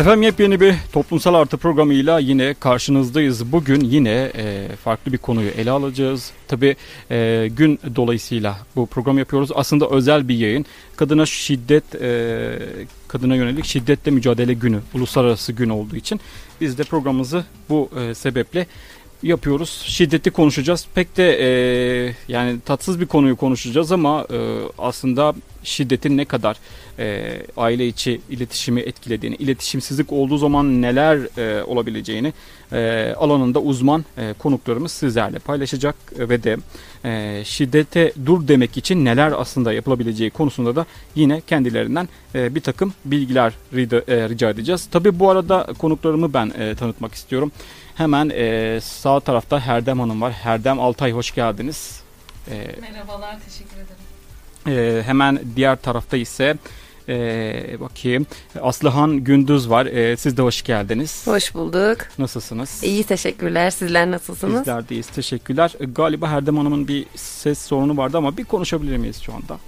Efendim yepyeni bir toplumsal artı programıyla yine karşınızdayız. Bugün yine e, farklı bir konuyu ele alacağız. Tabi e, gün dolayısıyla bu program yapıyoruz. Aslında özel bir yayın. Kadına şiddet, e, kadına yönelik şiddetle mücadele günü, uluslararası gün olduğu için biz de programımızı bu e, sebeple yapıyoruz. Şiddeti konuşacağız. Pek de e, yani tatsız bir konuyu konuşacağız ama e, aslında şiddetin ne kadar e, aile içi iletişimi etkilediğini, iletişimsizlik olduğu zaman neler e, olabileceğini e, alanında uzman e, konuklarımız sizlerle paylaşacak ve de e, şiddete dur demek için neler aslında yapılabileceği konusunda da yine kendilerinden e, bir takım bilgiler rica, e, rica edeceğiz. Tabi bu arada konuklarımı ben e, tanıtmak istiyorum. Hemen e, sağ tarafta Herdem Hanım var. Herdem Altay hoş geldiniz. E, Merhabalar, teşekkür ederim. E, hemen diğer tarafta ise e, bakayım Aslıhan Gündüz var. E, siz de hoş geldiniz. Hoş bulduk. Nasılsınız? İyi teşekkürler. Sizler nasılsınız? Bizler deyiz. Teşekkürler. E, galiba Herdem Hanım'ın bir ses sorunu vardı ama bir konuşabilir miyiz şu anda?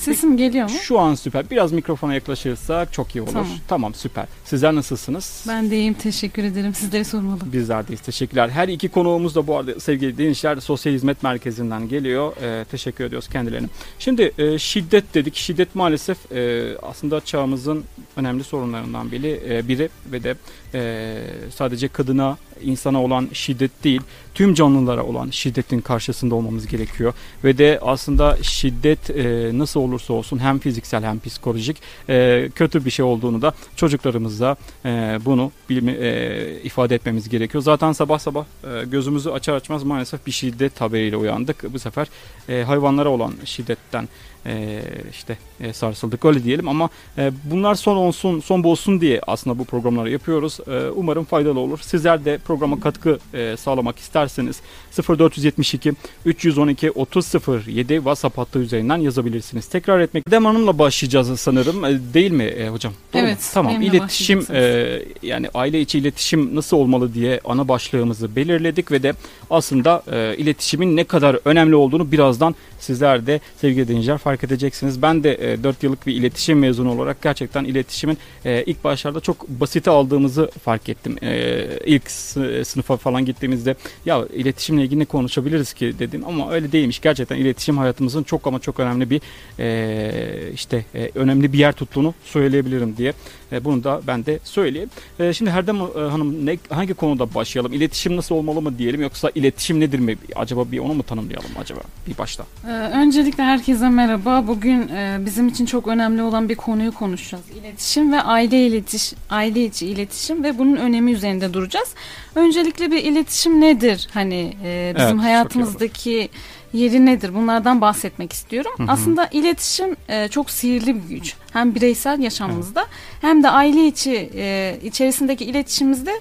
Sesim geliyor mu? Şu an süper. Biraz mikrofona yaklaşırsak çok iyi olur. Tamam, tamam süper. Sizler nasılsınız? Ben de iyiyim. Teşekkür ederim. Sizleri sormalı. Bizler deyiz. Teşekkürler. Her iki konuğumuz da bu arada sevgili dinleyiciler Sosyal Hizmet Merkezi'nden geliyor. Ee, teşekkür ediyoruz kendilerine. Şimdi e, şiddet dedik. Şiddet maalesef e, aslında çağımızın önemli sorunlarından biri, e, biri ve de e, sadece kadına, insana olan şiddet değil, tüm canlılara olan şiddetin karşısında olmamız gerekiyor. Ve de aslında şiddet e, nasıl olursa olsun hem fiziksel hem psikolojik e, kötü bir şey olduğunu da çocuklarımıza e, bunu bilme, e, ifade etmemiz gerekiyor. Zaten sabah sabah e, gözümüzü açar açmaz maalesef bir şiddet haberiyle uyandık. Bu sefer e, hayvanlara olan şiddetten e, işte e, sarsıldık öyle diyelim ama e, bunlar son olsun son bulsun diye aslında bu programları yapıyoruz. E, umarım faydalı olur. Sizler de programa katkı e, sağlamak isterseniz 0472 312 3007 WhatsApp hattı üzerinden yazabilirsiniz. Tekrar etmek Dem Hanım'la başlayacağız sanırım. E, değil mi e, hocam? Doğru evet. Mu? Tamam. İletişim e, yani aile içi iletişim nasıl olmalı diye ana başlığımızı belirledik ve de aslında e, iletişimin ne kadar önemli olduğunu birazdan sizler de sevgili dinleyiciler fark edeceksiniz. Ben de e, 4 yıllık bir iletişim mezunu olarak gerçekten iletişimin e, ilk başlarda çok basite aldığımızı fark ettim. E, ilk sınıfa falan gittiğimizde ya iletişimle ilgili ne konuşabiliriz ki dedim ama öyle değilmiş. Gerçekten iletişim hayatımızın çok ama çok önemli bir e, işte e, önemli bir yer tuttuğunu söyleyebilirim diye. E, bunu da ben de söyleyeyim. E, şimdi Herdem e, Hanım ne, hangi konuda başlayalım? İletişim nasıl olmalı mı diyelim yoksa iletişim nedir mi? Acaba bir onu mu tanımlayalım acaba bir başta? Ee, öncelikle herkese merhaba. Bugün e, bizim için çok önemli olan bir konuyu konuşacağız. İletişim ve aile iletiş aile içi iletişim ve bunun önemi üzerinde duracağız. Öncelikle bir iletişim nedir? Hani e, bizim evet, hayatımızdaki yeri nedir? Bunlardan bahsetmek istiyorum. Hı hı. Aslında iletişim e, çok sihirli bir güç. Hem bireysel yaşamımızda evet. hem de aile içi e, içerisindeki iletişimimizde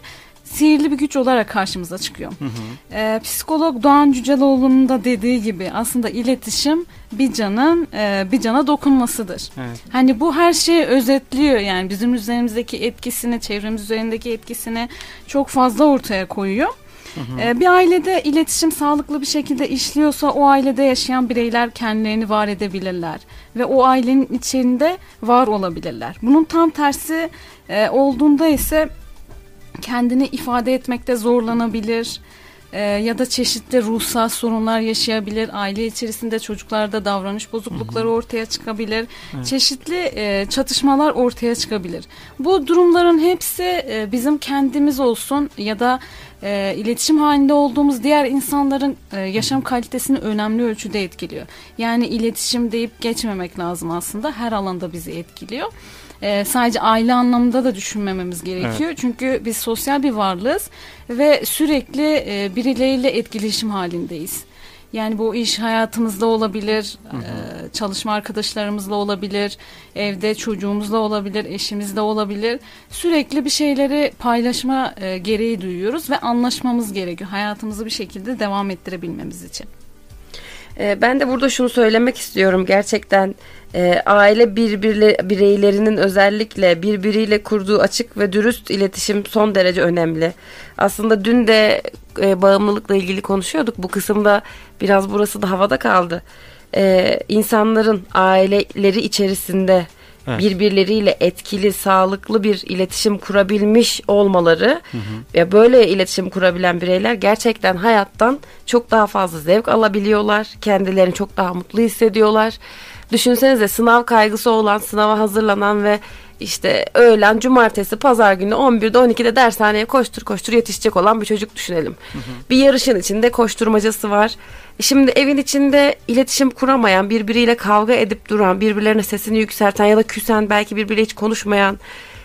sihirli bir güç olarak karşımıza çıkıyor. Hı hı. E, psikolog Doğan Cüceloğlu'nun da dediği gibi aslında iletişim bir canın e, bir cana dokunmasıdır. Evet. Hani bu her şeyi özetliyor yani bizim üzerimizdeki etkisini, çevremiz üzerindeki etkisini çok fazla ortaya koyuyor. Hı hı. E, bir ailede iletişim sağlıklı bir şekilde işliyorsa o ailede yaşayan bireyler kendilerini var edebilirler ve o ailenin içinde var olabilirler. Bunun tam tersi e, olduğunda ise kendini ifade etmekte zorlanabilir e, ya da çeşitli ruhsal sorunlar yaşayabilir. Aile içerisinde çocuklarda davranış bozuklukları ortaya çıkabilir. Evet. Çeşitli e, çatışmalar ortaya çıkabilir. Bu durumların hepsi e, bizim kendimiz olsun ya da e, iletişim halinde olduğumuz diğer insanların e, yaşam kalitesini önemli ölçüde etkiliyor. Yani iletişim deyip geçmemek lazım aslında. Her alanda bizi etkiliyor e, sadece aile anlamında da düşünmememiz gerekiyor. Evet. Çünkü biz sosyal bir varlığız ve sürekli e, birileriyle etkileşim halindeyiz. Yani bu iş hayatımızda olabilir, hı hı. E, çalışma arkadaşlarımızla olabilir, evde çocuğumuzla olabilir, eşimizle olabilir. Sürekli bir şeyleri paylaşma e, gereği duyuyoruz ve anlaşmamız gerekiyor hayatımızı bir şekilde devam ettirebilmemiz için. E, ben de burada şunu söylemek istiyorum gerçekten e, aile birbirle, bireylerinin özellikle birbiriyle kurduğu açık ve dürüst iletişim son derece önemli. Aslında dün de e, bağımlılıkla ilgili konuşuyorduk. Bu kısımda biraz burası da havada kaldı. E, insanların aileleri içerisinde Evet. Birbirleriyle etkili, sağlıklı bir iletişim kurabilmiş olmaları hı hı. ve böyle iletişim kurabilen bireyler gerçekten hayattan çok daha fazla zevk alabiliyorlar. Kendilerini çok daha mutlu hissediyorlar. Düşünsenize sınav kaygısı olan, sınava hazırlanan ve işte öğlen, cumartesi, pazar günü 11'de 12'de dershaneye koştur koştur yetişecek olan bir çocuk düşünelim. Hı hı. Bir yarışın içinde koşturmacası var. Şimdi evin içinde iletişim kuramayan, birbiriyle kavga edip duran, birbirlerine sesini yükselten ya da küsen, belki birbiriyle hiç konuşmayan,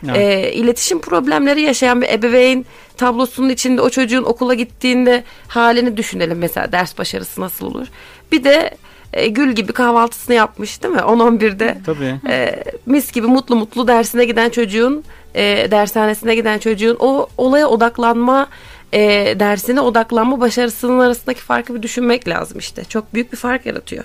evet. e, iletişim problemleri yaşayan bir ebeveyn tablosunun içinde o çocuğun okula gittiğinde halini düşünelim mesela ders başarısı nasıl olur. Bir de e, gül gibi kahvaltısını yapmış değil mi? 10-11'de. Tabii. E, mis gibi mutlu mutlu dersine giden çocuğun, e, dershanesine giden çocuğun o olaya odaklanma, e, dersine odaklanma başarısının arasındaki farkı bir düşünmek lazım işte. Çok büyük bir fark yaratıyor.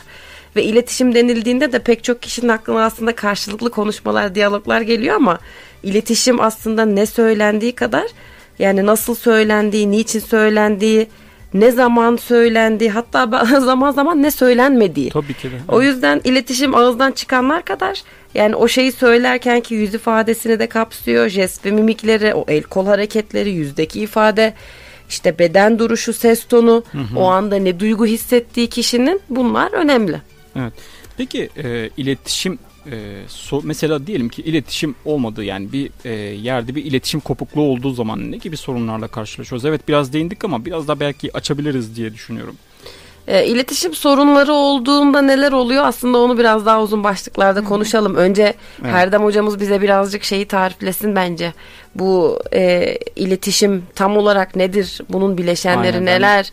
Ve iletişim denildiğinde de pek çok kişinin aklına aslında karşılıklı konuşmalar, diyaloglar geliyor ama iletişim aslında ne söylendiği kadar yani nasıl söylendiği, niçin söylendiği, ne zaman söylendiği hatta zaman zaman ne söylenmediği. Tabii ki de. O yüzden iletişim ağızdan çıkanlar kadar yani o şeyi söylerken ki yüz ifadesini de kapsıyor. Jest ve mimikleri, o el kol hareketleri, yüzdeki ifade, işte beden duruşu, ses tonu, hı hı. o anda ne duygu hissettiği kişinin bunlar önemli. Evet. Peki e, iletişim e, so, mesela diyelim ki iletişim olmadı yani bir e, yerde bir iletişim kopukluğu olduğu zaman ne gibi sorunlarla karşılaşıyoruz? Evet biraz değindik ama biraz da belki açabiliriz diye düşünüyorum. E, iletişim sorunları olduğunda neler oluyor aslında onu biraz daha uzun başlıklarda konuşalım. Önce evet. Herdem hocamız bize birazcık şeyi tariflesin bence. Bu e, iletişim tam olarak nedir? Bunun bileşenleri Aynen, neler?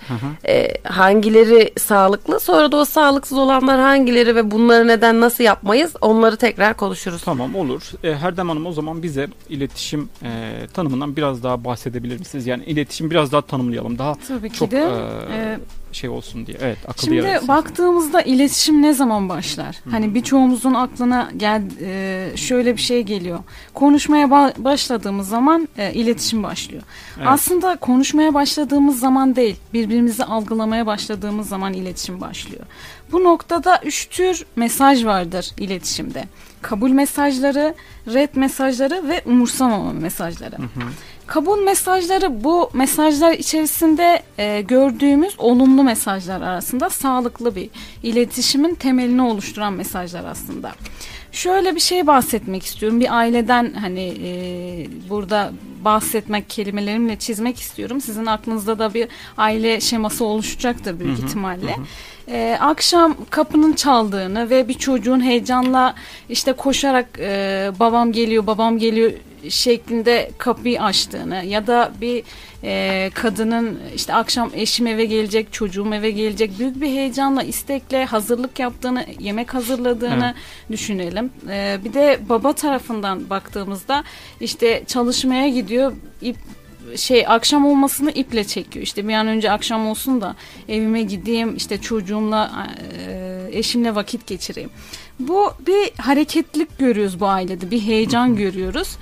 E, hangileri sağlıklı? Sonra da o sağlıksız olanlar hangileri ve bunları neden nasıl yapmayız? Onları tekrar konuşuruz. Tamam olur. E, Herdem Hanım o zaman bize iletişim e, tanımından biraz daha bahsedebilir misiniz? Yani iletişim biraz daha tanımlayalım. Daha Tabii ki çok de. E, e şey olsun diye. Evet, akıllı Şimdi yaratılsın. baktığımızda iletişim ne zaman başlar? Hı-hı. Hani birçoğumuzun aklına gel e, şöyle bir şey geliyor. Konuşmaya ba- başladığımız zaman e, iletişim başlıyor. Evet. Aslında konuşmaya başladığımız zaman değil, birbirimizi algılamaya başladığımız zaman iletişim başlıyor. Bu noktada üç tür mesaj vardır iletişimde. Kabul mesajları, red mesajları ve umursamama mesajları. Hı hı. Kabul mesajları bu mesajlar içerisinde e, gördüğümüz olumlu mesajlar arasında sağlıklı bir iletişimin temelini oluşturan mesajlar aslında. Şöyle bir şey bahsetmek istiyorum. Bir aileden hani e, burada bahsetmek kelimelerimle çizmek istiyorum. Sizin aklınızda da bir aile şeması oluşacaktır büyük hı hı, ihtimalle. Hı. Ee, akşam kapının çaldığını ve bir çocuğun heyecanla işte koşarak e, babam geliyor babam geliyor şeklinde kapıyı açtığını ya da bir e, kadının işte akşam eşim eve gelecek, çocuğum eve gelecek büyük bir heyecanla, istekle hazırlık yaptığını, yemek hazırladığını evet. düşünelim. E, bir de baba tarafından baktığımızda işte çalışmaya gidiyor, ip şey akşam olmasını iple çekiyor. İşte bir an önce akşam olsun da evime gideyim işte çocuğumla e, eşimle vakit geçireyim. Bu bir hareketlik görüyoruz bu ailede. Bir heyecan görüyoruz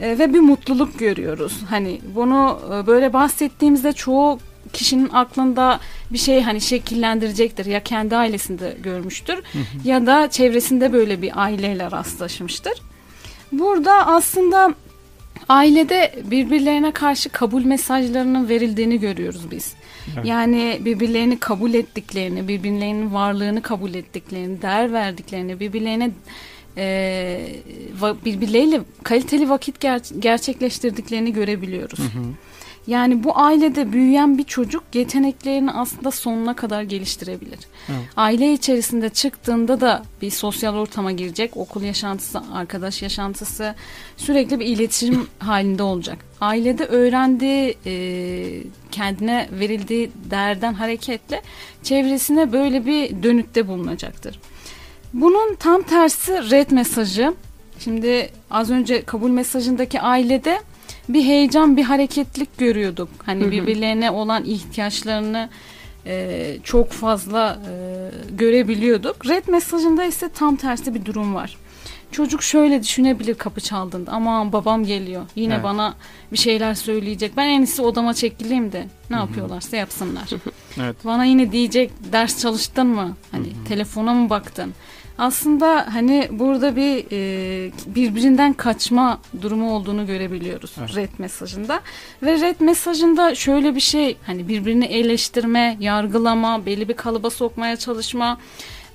e, ve bir mutluluk görüyoruz. Hani bunu e, böyle bahsettiğimizde çoğu kişinin aklında bir şey hani şekillendirecektir. Ya kendi ailesinde görmüştür ya da çevresinde böyle bir aileyle rastlaşmıştır. Burada aslında ailede birbirlerine karşı kabul mesajlarının verildiğini görüyoruz biz. Evet. Yani birbirlerini kabul ettiklerini, birbirlerinin varlığını kabul ettiklerini, değer verdiklerini, birbirlerine e, birbirleriyle kaliteli vakit ger- gerçekleştirdiklerini görebiliyoruz. Hı hı. Yani bu ailede büyüyen bir çocuk yeteneklerini aslında sonuna kadar geliştirebilir. Evet. Aile içerisinde çıktığında da bir sosyal ortama girecek. Okul yaşantısı, arkadaş yaşantısı sürekli bir iletişim halinde olacak. Ailede öğrendiği, e, kendine verildiği değerden hareketle çevresine böyle bir dönütte bulunacaktır. Bunun tam tersi red mesajı. Şimdi az önce kabul mesajındaki ailede bir heyecan, bir hareketlik görüyorduk. Hani birbirlerine olan ihtiyaçlarını e, çok fazla e, görebiliyorduk. Red mesajında ise tam tersi bir durum var. Çocuk şöyle düşünebilir kapı çaldığında. Aman babam geliyor. Yine evet. bana bir şeyler söyleyecek. Ben en iyisi odama çekileyim de ne yapıyorlarsa yapsınlar. evet. Bana yine diyecek ders çalıştın mı? Hani telefona mı baktın? Aslında hani burada bir e, birbirinden kaçma durumu olduğunu görebiliyoruz Evet. red mesajında. Ve red mesajında şöyle bir şey hani birbirini eleştirme, yargılama, belli bir kalıba sokmaya çalışma.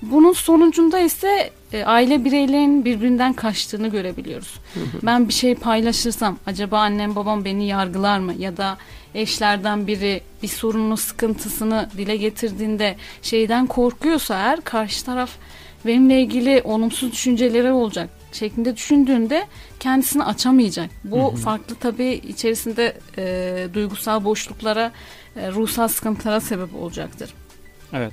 Bunun sonucunda ise e, aile bireylerinin birbirinden kaçtığını görebiliyoruz. ben bir şey paylaşırsam acaba annem babam beni yargılar mı ya da eşlerden biri bir sorununu sıkıntısını dile getirdiğinde şeyden korkuyorsa eğer karşı taraf benimle ilgili olumsuz düşünceleri olacak şeklinde düşündüğünde kendisini açamayacak. Bu Hı hı. farklı tabii içerisinde e, duygusal boşluklara, e, ruhsal sıkıntılara sebep olacaktır. Evet.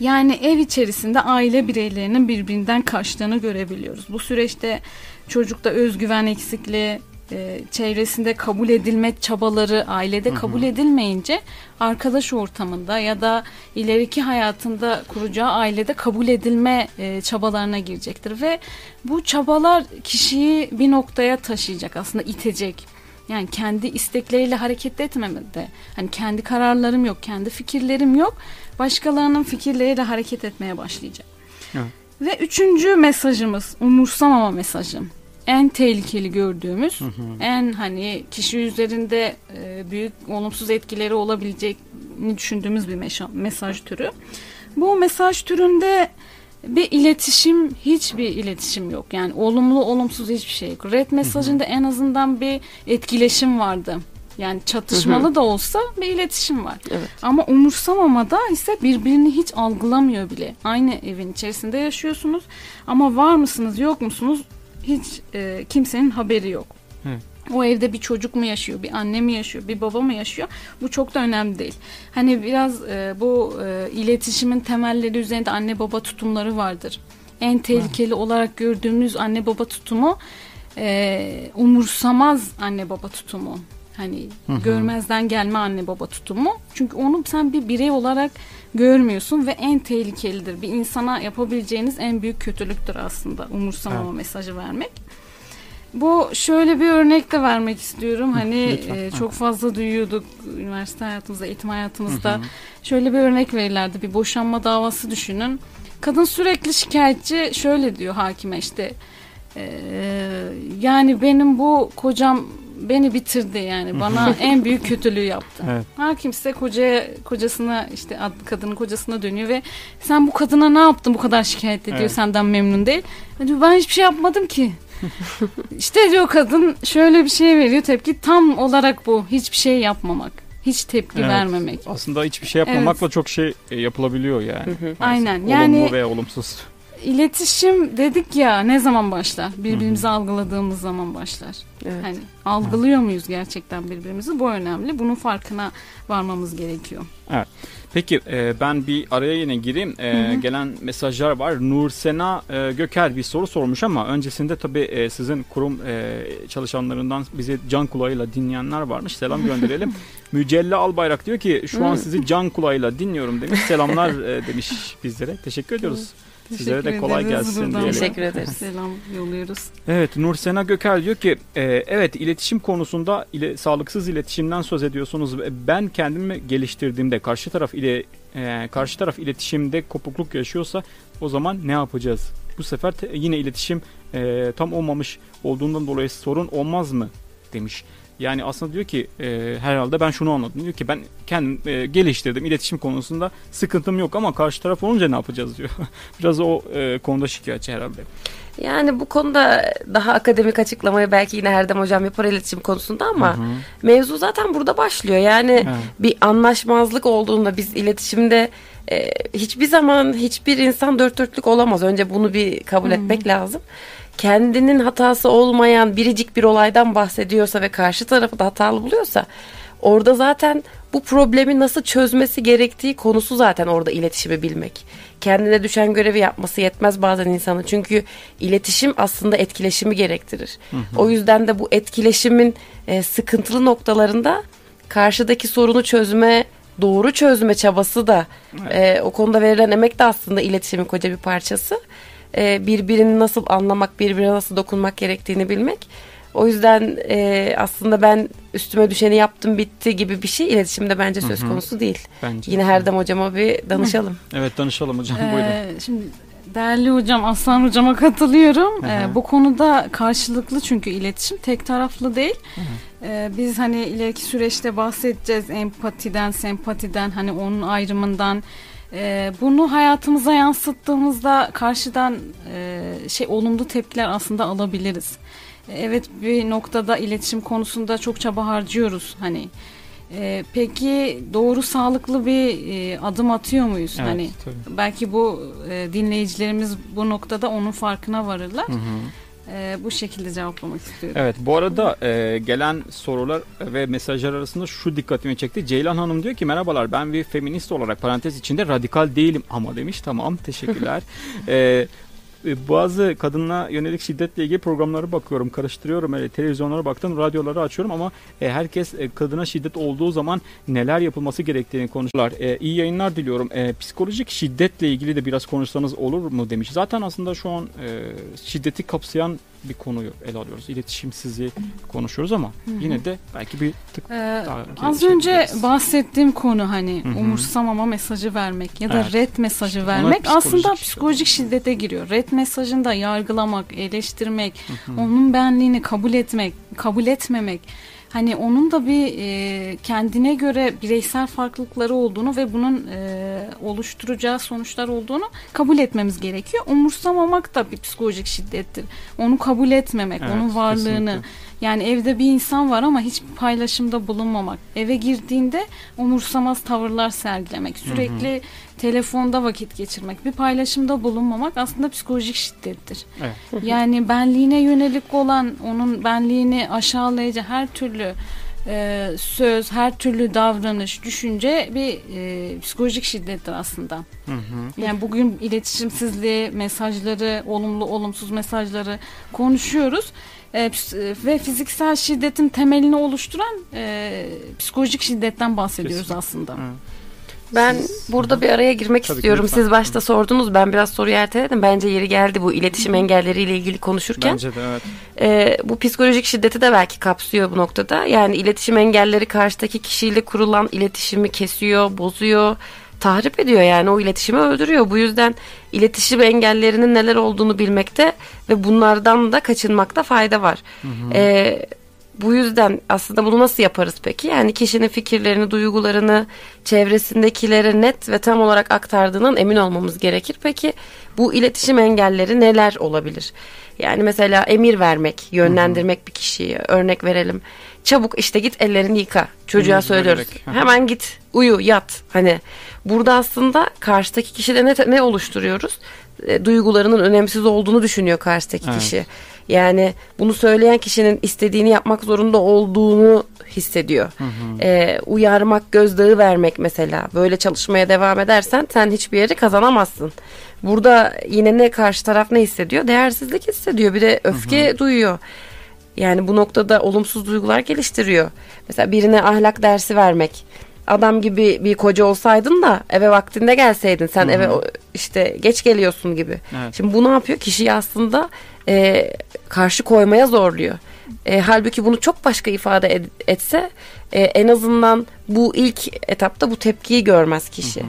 Yani ev içerisinde aile bireylerinin birbirinden kaçtığını görebiliyoruz. Bu süreçte çocukta özgüven eksikliği, e, çevresinde kabul edilme çabaları ailede kabul edilmeyince arkadaş ortamında ya da ileriki hayatında kuracağı ailede kabul edilme e, çabalarına girecektir ve bu çabalar kişiyi bir noktaya taşıyacak aslında itecek. Yani kendi istekleriyle hareket etmemede. Hani kendi kararlarım yok, kendi fikirlerim yok. Başkalarının fikirleriyle hareket etmeye başlayacak. Evet. Ve üçüncü mesajımız umursamama mesajı. En tehlikeli gördüğümüz, Hı hı. en hani kişi üzerinde e, büyük olumsuz etkileri olabileceğini düşündüğümüz bir meşa- mesaj türü. Bu mesaj türünde bir iletişim, hiçbir iletişim yok. Yani olumlu, olumsuz hiçbir şey yok. Red mesajında en azından bir etkileşim vardı. Yani çatışmalı da olsa bir iletişim var. Evet. Ama umursamamada ise birbirini hiç algılamıyor bile. Aynı evin içerisinde yaşıyorsunuz ama var mısınız yok musunuz hiç e, kimsenin haberi yok. Evet. O evde bir çocuk mu yaşıyor, bir anne mi yaşıyor, bir baba mı yaşıyor? Bu çok da önemli değil. Hani biraz e, bu e, iletişimin temelleri üzerinde anne baba tutumları vardır. En tehlikeli olarak gördüğümüz anne baba tutumu e, umursamaz anne baba tutumu. Hani Hı hı. görmezden gelme anne baba tutumu. Çünkü onu sen bir birey olarak görmüyorsun ve en tehlikelidir. Bir insana yapabileceğiniz en büyük kötülüktür aslında umursamama Evet. mesajı vermek. Bu şöyle bir örnek de vermek istiyorum. Hani lütfen. e, çok fazla duyuyorduk üniversite hayatımızda, eğitim hayatımızda. Hı hı. Şöyle bir örnek verirlerdi. Bir boşanma davası düşünün. Kadın sürekli şikayetçi şöyle diyor hakime işte e, yani benim bu kocam beni bitirdi yani bana en büyük kötülüğü yaptı. Evet. İse kocaya kocasına işte ad- kadının kocasına dönüyor ve sen bu kadına ne yaptın bu kadar şikayet ediyor Evet. senden memnun değil. Ya diyor, ben hiçbir şey yapmadım ki. işte diyor kadın şöyle bir şey veriyor tepki tam olarak bu hiçbir şey yapmamak. Hiç tepki Evet. vermemek. Aslında hiçbir şey yapmamakla çok şey e, yapılabiliyor yani. Hı hı. Aynen, Olumlu yani- ve olumsuz. İletişim dedik ya ne zaman başlar? Birbirimizi algıladığımız zaman başlar. Evet. Hani algılıyor muyuz gerçekten birbirimizi? Bu önemli. Bunun farkına varmamız gerekiyor. Peki e, ben bir araya yine gireyim. E, Hı hı. Gelen mesajlar var. Nursena e, Göker bir soru sormuş ama öncesinde tabii e, sizin kurum e, çalışanlarından bizi can kulağıyla dinleyenler varmış. Selam gönderelim. Mücella Albayrak diyor ki şu an Hı. sizi can kulağıyla dinliyorum demiş. Selamlar e, demiş bizlere. Teşekkür ediyoruz. Sizlere de kolay ederiz gelsin buradan. diyelim. Teşekkür ederiz. Selam yolluyoruz. Evet Nursena Göker diyor ki e, evet iletişim konusunda ile, sağlıksız iletişimden söz ediyorsunuz. ve Ben kendimi geliştirdiğimde karşı taraf ile e, karşı taraf iletişimde kopukluk yaşıyorsa o zaman ne yapacağız? Bu sefer te- yine iletişim e, tam olmamış olduğundan dolayı sorun olmaz mı demiş. Yani aslında diyor ki e, herhalde ben şunu anladım. Diyor ki ben kendim e, geliştirdim iletişim konusunda sıkıntım yok ama karşı taraf olunca ne yapacağız diyor. Biraz o e, konuda şikayetçi herhalde. Yani bu konuda daha akademik açıklamayı belki yine Erdem Hocam yapar iletişim konusunda ama Hı hı. mevzu zaten burada başlıyor. Yani Evet. bir anlaşmazlık olduğunda biz iletişimde e, hiçbir zaman hiçbir insan dört dörtlük olamaz. Önce bunu bir kabul Hı hı. etmek lazım. Kendinin hatası olmayan biricik bir olaydan bahsediyorsa ve karşı tarafı da hatalı buluyorsa orada zaten bu problemi nasıl çözmesi gerektiği konusu zaten orada iletişimi bilmek. Kendine düşen görevi yapması yetmez bazen insanın. Çünkü iletişim aslında etkileşimi gerektirir. O yüzden de bu etkileşimin e, sıkıntılı noktalarında karşıdaki sorunu çözme, doğru çözme çabası da e, o konuda verilen emek de aslında iletişimin koca bir parçası. E, birbirini nasıl anlamak, birbirine nasıl dokunmak gerektiğini bilmek. O yüzden e, aslında ben üstüme düşeni yaptım bitti gibi bir şey iletişimde bence söz Hı hı. konusu değil. Bence. Yine Herdem hocama bir danışalım. Evet danışalım hocam buyurun. Ee, şimdi Değerli hocam Aslan hocama katılıyorum. Ee, bu konuda karşılıklı çünkü iletişim tek taraflı değil. Ee, biz hani ileriki süreçte bahsedeceğiz empatiden, sempatiden hani onun ayrımından. Ee, bunu hayatımıza yansıttığımızda karşıdan e, şey olumlu tepkiler aslında alabiliriz. Evet bir noktada iletişim konusunda çok çaba harcıyoruz hani. Ee, peki doğru sağlıklı bir e, adım atıyor muyuz? Evet, hani tabii. belki bu e, dinleyicilerimiz bu noktada onun farkına varırlar. Hı hı. Ee, bu şekilde cevaplamak istiyorum. Evet bu arada e, gelen sorular ve mesajlar arasında şu dikkatimi çekti. Ceylan Hanım diyor ki merhabalar ben bir feminist olarak parantez içinde radikal değilim ama demiş. Tamam teşekkürler. e, e, bazı kadına yönelik şiddetle ilgili programlara bakıyorum, karıştırıyorum. Öyle televizyonlara baktım, radyoları açıyorum ama e, herkes e, kadına şiddet olduğu zaman neler yapılması gerektiğini konuşuyorlar. E, iyi yayınlar diliyorum. E, psikolojik şiddetle ilgili de biraz konuşsanız olur mu demiş. Zaten aslında şu an e, şiddeti kapsayan bir konuyu ele alıyoruz. İletişimsizliği konuşuyoruz ama yine de belki bir tık Ee, Daha az şey önce bahsettiğim konu hani Hı hı. umursamama mesajı vermek ya da Evet. red mesajı İşte vermek aslında psikolojik psikolojik şiddete giriyor. Red mesajında yargılamak, eleştirmek, onun benliğini kabul etmek, kabul etmemek. Hani onun da bir e, kendine göre bireysel farklılıkları olduğunu ve bunun e, oluşturacağı sonuçlar olduğunu kabul etmemiz gerekiyor. Umursamamak da bir psikolojik şiddettir. Onu kabul etmemek, Evet, onun varlığını. kesinlikle. Yani evde bir insan var ama hiçbir paylaşımda bulunmamak. Eve girdiğinde umursamaz tavırlar sergilemek. Sürekli telefonda vakit geçirmek. Bir paylaşımda bulunmamak aslında psikolojik şiddettir. Evet. Yani benliğine yönelik olan onun benliğini aşağılayıcı her türlü e, söz, her türlü davranış, düşünce bir e, psikolojik şiddettir aslında. Hı hı. Yani bugün iletişimsizliği, mesajları, olumlu olumsuz mesajları konuşuyoruz. Ee, ps- ve fiziksel şiddetin temelini oluşturan e, psikolojik şiddetten bahsediyoruz Kesinlikle. aslında. Hı. Ben burada bir araya girmek Tabii istiyorum. Siz başta sordunuz. Ben biraz soruyu erteledim. Bence yeri geldi bu iletişim engelleriyle ilgili konuşurken. Bence de evet. Ee, bu psikolojik şiddeti de belki kapsıyor bu noktada. Yani iletişim engelleri karşıdaki kişiyle kurulan iletişimi kesiyor, bozuyor, tahrip ediyor yani o iletişimi öldürüyor. Bu yüzden iletişim engellerinin neler olduğunu bilmekte ve bunlardan da kaçınmakta fayda var. Ee, bu yüzden aslında bunu nasıl yaparız peki? Yani kişinin fikirlerini, duygularını çevresindekilere net ve tam olarak aktardığından emin olmamız gerekir. Peki bu iletişim engelleri neler olabilir? Yani mesela emir vermek, yönlendirmek bir kişiyi. Örnek verelim. Çabuk işte git ellerini yıka. Çocuğa Emir söylüyoruz. vererek. Hı hı. Hemen git, uyu, yat. Hani burada aslında karşıdaki kişide ne, ne oluşturuyoruz? E, duygularının önemsiz olduğunu düşünüyor karşıdaki Evet. kişi. Yani bunu söyleyen kişinin istediğini yapmak zorunda olduğunu hissediyor. Ee, uyarmak, gözdağı vermek mesela. Böyle çalışmaya devam edersen sen hiçbir yeri kazanamazsın. Burada yine ne karşı taraf ne hissediyor? Değersizlik hissediyor. Bir de öfke duyuyor. Yani bu noktada olumsuz duygular geliştiriyor. Mesela birine ahlak dersi vermek. Adam gibi bir koca olsaydın da eve vaktinde gelseydin. Sen eve o- işte geç geliyorsun gibi. Evet. Şimdi bu ne yapıyor? Kişiyi aslında e, karşı koymaya zorluyor. E, halbuki bunu çok başka ifade ed- etse e, en azından bu ilk etapta bu tepkiyi görmez kişi.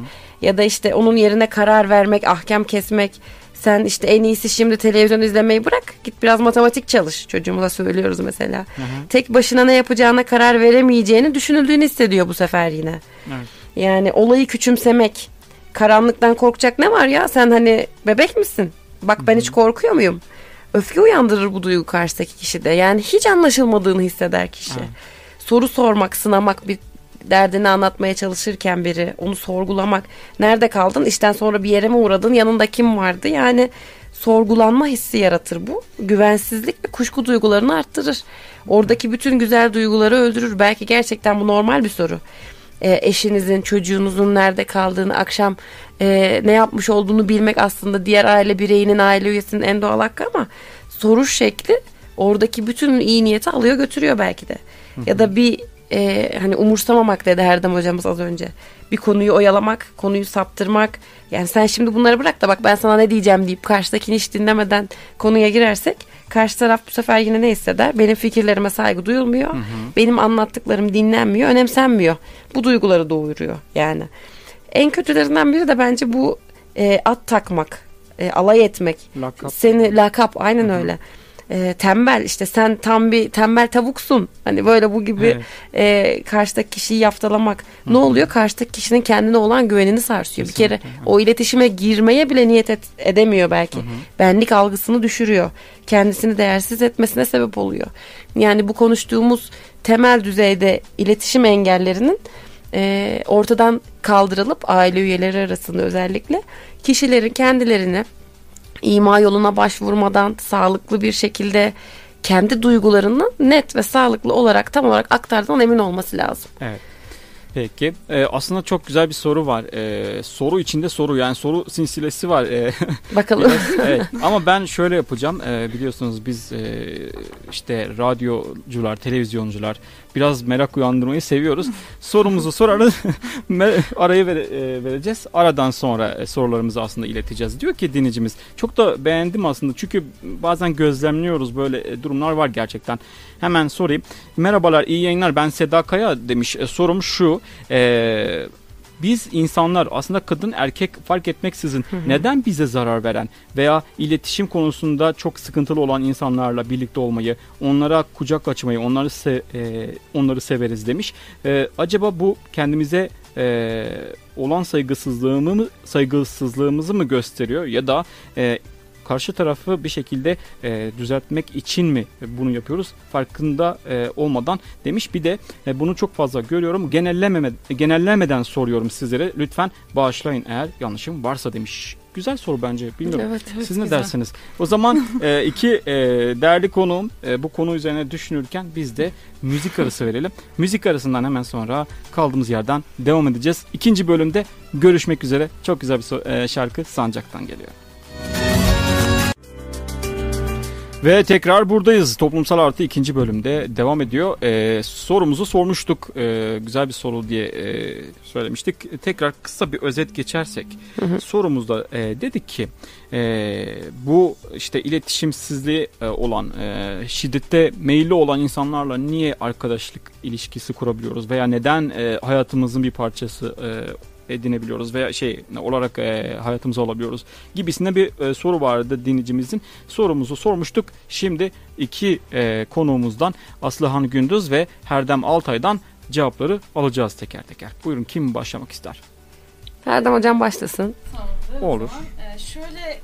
Ya da işte onun yerine karar vermek, ahkam kesmek. Sen işte en iyisi şimdi televizyon izlemeyi bırak. Git biraz matematik çalış. Çocuğumuza söylüyoruz mesela. Tek başına ne yapacağına karar veremeyeceğini düşünüldüğünü hissediyor bu sefer yine. Evet. Yani olayı küçümsemek. Karanlıktan korkacak ne var ya? Sen hani bebek misin? Bak ben hiç korkuyor muyum? Öfke uyandırır bu duygu karşıdaki kişide. Yani hiç anlaşılmadığını hisseder kişi. Evet. Soru sormak, sınamak bir derdini anlatmaya çalışırken biri onu sorgulamak. Nerede kaldın? İşten sonra bir yere mi uğradın? Yanında kim vardı? Yani sorgulanma hissi yaratır bu. Güvensizlik ve kuşku duygularını arttırır. Oradaki bütün güzel duyguları öldürür. Belki gerçekten bu normal bir soru. E, eşinizin, çocuğunuzun nerede kaldığını, akşam e, ne yapmış olduğunu bilmek aslında diğer aile bireyinin, aile üyesinin en doğal hakkı ama soruş şekli oradaki bütün iyi niyeti alıyor götürüyor belki de. Ya da bir e, hani umursamamak dedi Erdem hocamız az önce. Bir konuyu oyalamak, konuyu saptırmak. Yani sen şimdi bunları bırak da bak ben sana ne diyeceğim deyip karşıdakini hiç dinlemeden konuya girersek karşı taraf bu sefer yine ne hisseder? Benim fikirlerime saygı duyulmuyor. Benim anlattıklarım dinlenmiyor, önemsenmiyor. Bu duyguları doğuruyor yani. En kötülerinden biri de bence bu e, at takmak. e, alay etmek, Lakap. seni lakap aynen öyle. E, tembel işte sen tam bir tembel tavuksun. Hani böyle bu gibi Evet. e, karşıdaki kişiyi yaftalamak. Ne oluyor? Karşıdaki kişinin kendine olan güvenini sarsıyor. Bir kere Kesinlikle. o iletişime girmeye bile niyet et- edemiyor belki. Benlik algısını düşürüyor. Kendisini değersiz etmesine sebep oluyor. Yani bu konuştuğumuz temel düzeyde iletişim engellerinin e, ortadan kaldırılıp aile üyeleri arasında özellikle kişilerin kendilerini ima yoluna başvurmadan sağlıklı bir şekilde kendi duygularını net ve sağlıklı olarak tam olarak aktardığından emin olması lazım. Evet. Peki. Ee, aslında çok güzel bir soru var. Ee, soru içinde soru yani soru silsilesi var. Ee, Bakalım. Biraz, evet. Ama ben şöyle yapacağım. Ee, biliyorsunuz biz e, işte radyocular, televizyoncular biraz merak uyandırmayı seviyoruz. Sorumuzu sorarız. Arayı vere- e, vereceğiz. Aradan sonra e, sorularımızı aslında ileteceğiz. Diyor ki dinleyicimiz. Çok da beğendim aslında. Çünkü bazen gözlemliyoruz böyle e, durumlar var gerçekten. Hemen sorayım. Merhabalar, iyi yayınlar. Ben Seda Kaya demiş. E, sorum şu. E, biz insanlar aslında kadın erkek fark etmeksizin neden bize zarar veren veya iletişim konusunda çok sıkıntılı olan insanlarla birlikte olmayı, onlara kucak açmayı, onları se- e, onları severiz demiş. E, acaba bu kendimize e, olan saygısızlığımı mı saygısızlığımızı mı gösteriyor ya da e, karşı tarafı bir şekilde e, düzeltmek için mi bunu yapıyoruz? Farkında e, olmadan demiş. Bir de e, bunu çok fazla görüyorum. Genellememe genellemeden soruyorum sizlere. Lütfen bağışlayın eğer yanlışım varsa demiş. Güzel soru bence bilmiyorum. Evet. Evet, siz ne güzel. dersiniz? O zaman e, iki e, değerli konuğum e, bu konu üzerine düşünürken biz de müzik arası verelim. Müzik arasından hemen sonra kaldığımız yerden devam edeceğiz. İkinci bölümde görüşmek üzere. Çok güzel bir so- e, şarkı Sancak'tan geliyor Ve tekrar buradayız. Toplumsal artı ikinci bölümde devam ediyor. Ee, sorumuzu sormuştuk. Ee, güzel bir soru diye e, söylemiştik. Tekrar kısa bir özet geçersek. Sorumuzda e, dedik ki e, bu işte iletişimsizliği e, olan e, şiddette meyilli olan insanlarla niye arkadaşlık ilişkisi kurabiliyoruz veya neden e, hayatımızın bir parçası e, edinebiliyoruz veya şey olarak e, hayatımıza olabiliyoruz gibisinde bir e, soru vardı dinleyicimizin. Sorumuzu sormuştuk. Şimdi iki e, konuğumuzdan Aslıhan Gündüz ve Herdem Altay'dan cevapları alacağız teker teker. Buyurun kim başlamak ister? Erdem hocam başlasın. Tamamdır. Olur. zaman, e, şöyle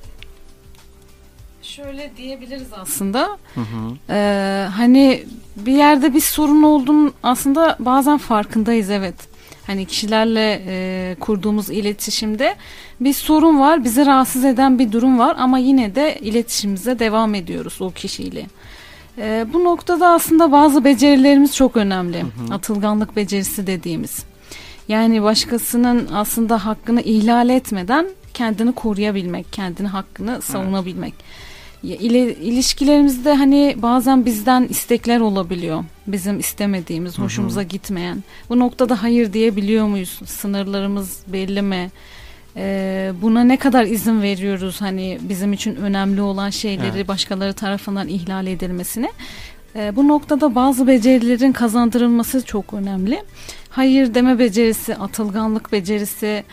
şöyle diyebiliriz aslında. Hı hı. Ee, hani bir yerde bir sorun olduğunun aslında bazen farkındayız evet. Hani kişilerle e, kurduğumuz iletişimde bir sorun var, bizi rahatsız eden bir durum var ama yine de iletişimimize devam ediyoruz o kişiyle. Ee, bu noktada aslında bazı becerilerimiz çok önemli. Atılganlık becerisi dediğimiz. Yani başkasının aslında hakkını ihlal etmeden kendini koruyabilmek, kendini hakkını savunabilmek. Ya, ile, ilişkilerimizde hani bazen bizden istekler olabiliyor. Bizim istemediğimiz, hoşumuza gitmeyen. Bu noktada hayır diyebiliyor muyuz? Sınırlarımız belli mi? Ee, buna ne kadar izin veriyoruz? Hani bizim için önemli olan şeyleri Evet. başkaları tarafından ihlal edilmesine. Ee, bu noktada bazı becerilerin kazandırılması çok önemli. Hayır deme becerisi, atılganlık becerisi,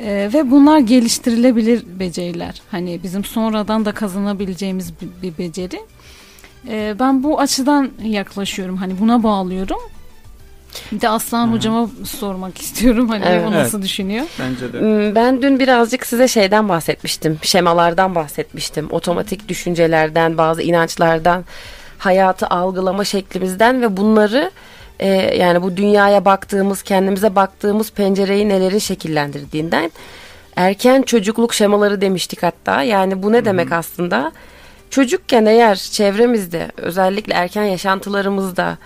ee, ve bunlar geliştirilebilir beceriler. Hani bizim sonradan da kazanabileceğimiz bir, bir beceri. Ee, ben bu açıdan yaklaşıyorum. Hani buna bağlıyorum. Bir de Aslan Hı. hocama sormak istiyorum. Hani Evet. o nasıl düşünüyor? Bence de. Hmm, Ben dün birazcık size şeyden bahsetmiştim. Şemalardan bahsetmiştim. Otomatik düşüncelerden, bazı inançlardan, hayatı algılama şeklimizden ve bunları e, yani bu dünyaya baktığımız, kendimize baktığımız pencereyi nelerin şekillendirdiğinden erken çocukluk şemaları demiştik hatta. Yani bu ne demek aslında? Çocukken eğer çevremizde özellikle erken yaşantılarımızda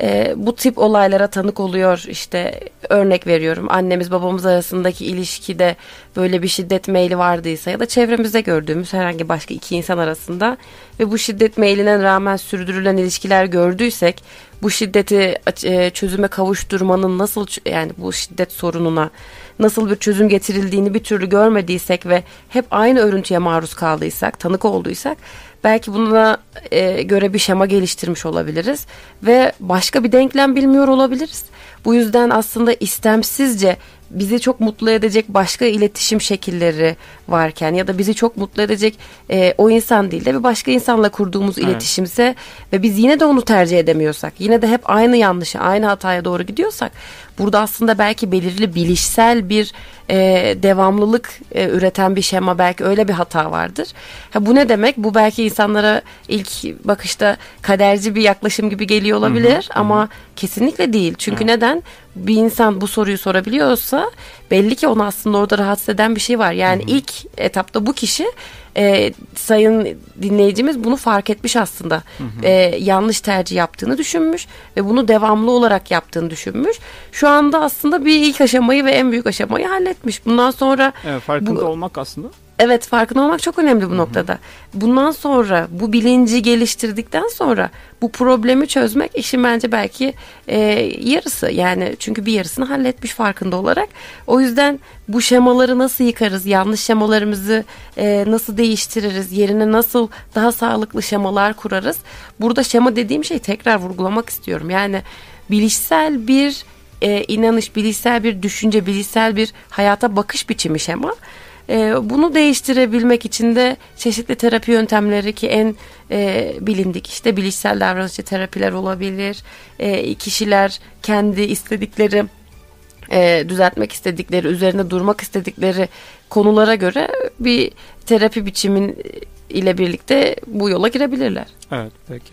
e, bu tip olaylara tanık oluyor. İşte örnek veriyorum. Annemiz babamız arasındaki ilişkide böyle bir şiddet meyli vardıysa ya da çevremizde gördüğümüz herhangi başka iki insan arasında ve bu şiddet meyline rağmen sürdürülen ilişkiler gördüysek bu şiddeti e, çözüme kavuşturmanın nasıl yani bu şiddet sorununa nasıl bir çözüm getirildiğini bir türlü görmediysek ve hep aynı örüntüye maruz kaldıysak, tanık olduysak belki buna e, göre bir şema geliştirmiş olabiliriz ve başka bir denklem bilmiyor olabiliriz. Bu yüzden aslında istemsizce bizi çok mutlu edecek başka iletişim şekilleri varken ya da bizi çok mutlu edecek e, o insan değil de bir başka insanla kurduğumuz Evet. iletişimse ve biz yine de onu tercih edemiyorsak yine de hep aynı yanlışı aynı hataya doğru gidiyorsak burada aslında belki belirli bilişsel bir e, devamlılık e, üreten bir şema belki öyle bir hata vardır. Ha, bu ne demek? Bu belki insanlara ilk bakışta kaderci bir yaklaşım gibi geliyor olabilir ama kesinlikle değil. Çünkü neden? Bir insan bu soruyu sorabiliyorsa belli ki onu aslında orada rahatsız eden bir şey var. Yani ilk etapta bu kişi e, sayın dinleyicimiz bunu fark etmiş aslında. E, yanlış tercih yaptığını düşünmüş ve bunu devamlı olarak yaptığını düşünmüş. Şu anda aslında bir ilk aşamayı ve en büyük aşamayı halletmiş. Bundan sonra Evet, farkında Bu- olmak aslında. Evet farkında olmak çok önemli bu noktada. Bundan sonra bu bilinci geliştirdikten sonra bu problemi çözmek işin bence belki e, yarısı. Yani çünkü bir yarısını halletmiş farkında olarak. O yüzden bu şemaları nasıl yıkarız, yanlış şemalarımızı e, nasıl değiştiririz, yerine nasıl daha sağlıklı şemalar kurarız. Burada şema dediğim şey tekrar vurgulamak istiyorum. Yani bilişsel bir e, inanış, bilişsel bir düşünce, bilişsel bir hayata bakış biçimi şema. E, bunu değiştirebilmek için de çeşitli terapi yöntemleri ki en e, bilindik işte bilişsel davranışçı terapiler olabilir. E, kişiler kendi istedikleri e, düzeltmek istedikleri, üzerine durmak istedikleri konulara göre bir terapi biçimin ile birlikte bu yola girebilirler. Evet peki.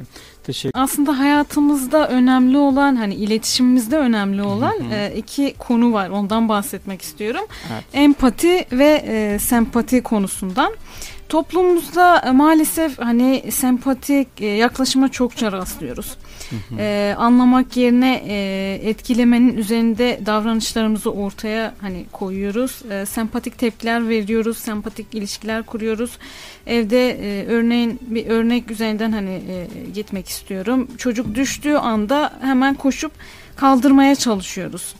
Teşekkür Aslında hayatımızda önemli olan hani iletişimimizde önemli olan e, iki konu var. Ondan bahsetmek istiyorum. Evet. Empati ve e, sempati konusundan. Toplumumuzda e, maalesef hani sempatik e, yaklaşıma çokça rastlıyoruz. E, anlamak yerine e, etkilemenin üzerinde davranışlarımızı ortaya hani koyuyoruz. E, sempatik tepkiler veriyoruz, sempatik ilişkiler kuruyoruz. Evde e, örneğin bir örnek üzerinden hani e, gitmek istiyorum. Çocuk düştüğü anda hemen koşup kaldırmaya çalışıyoruz.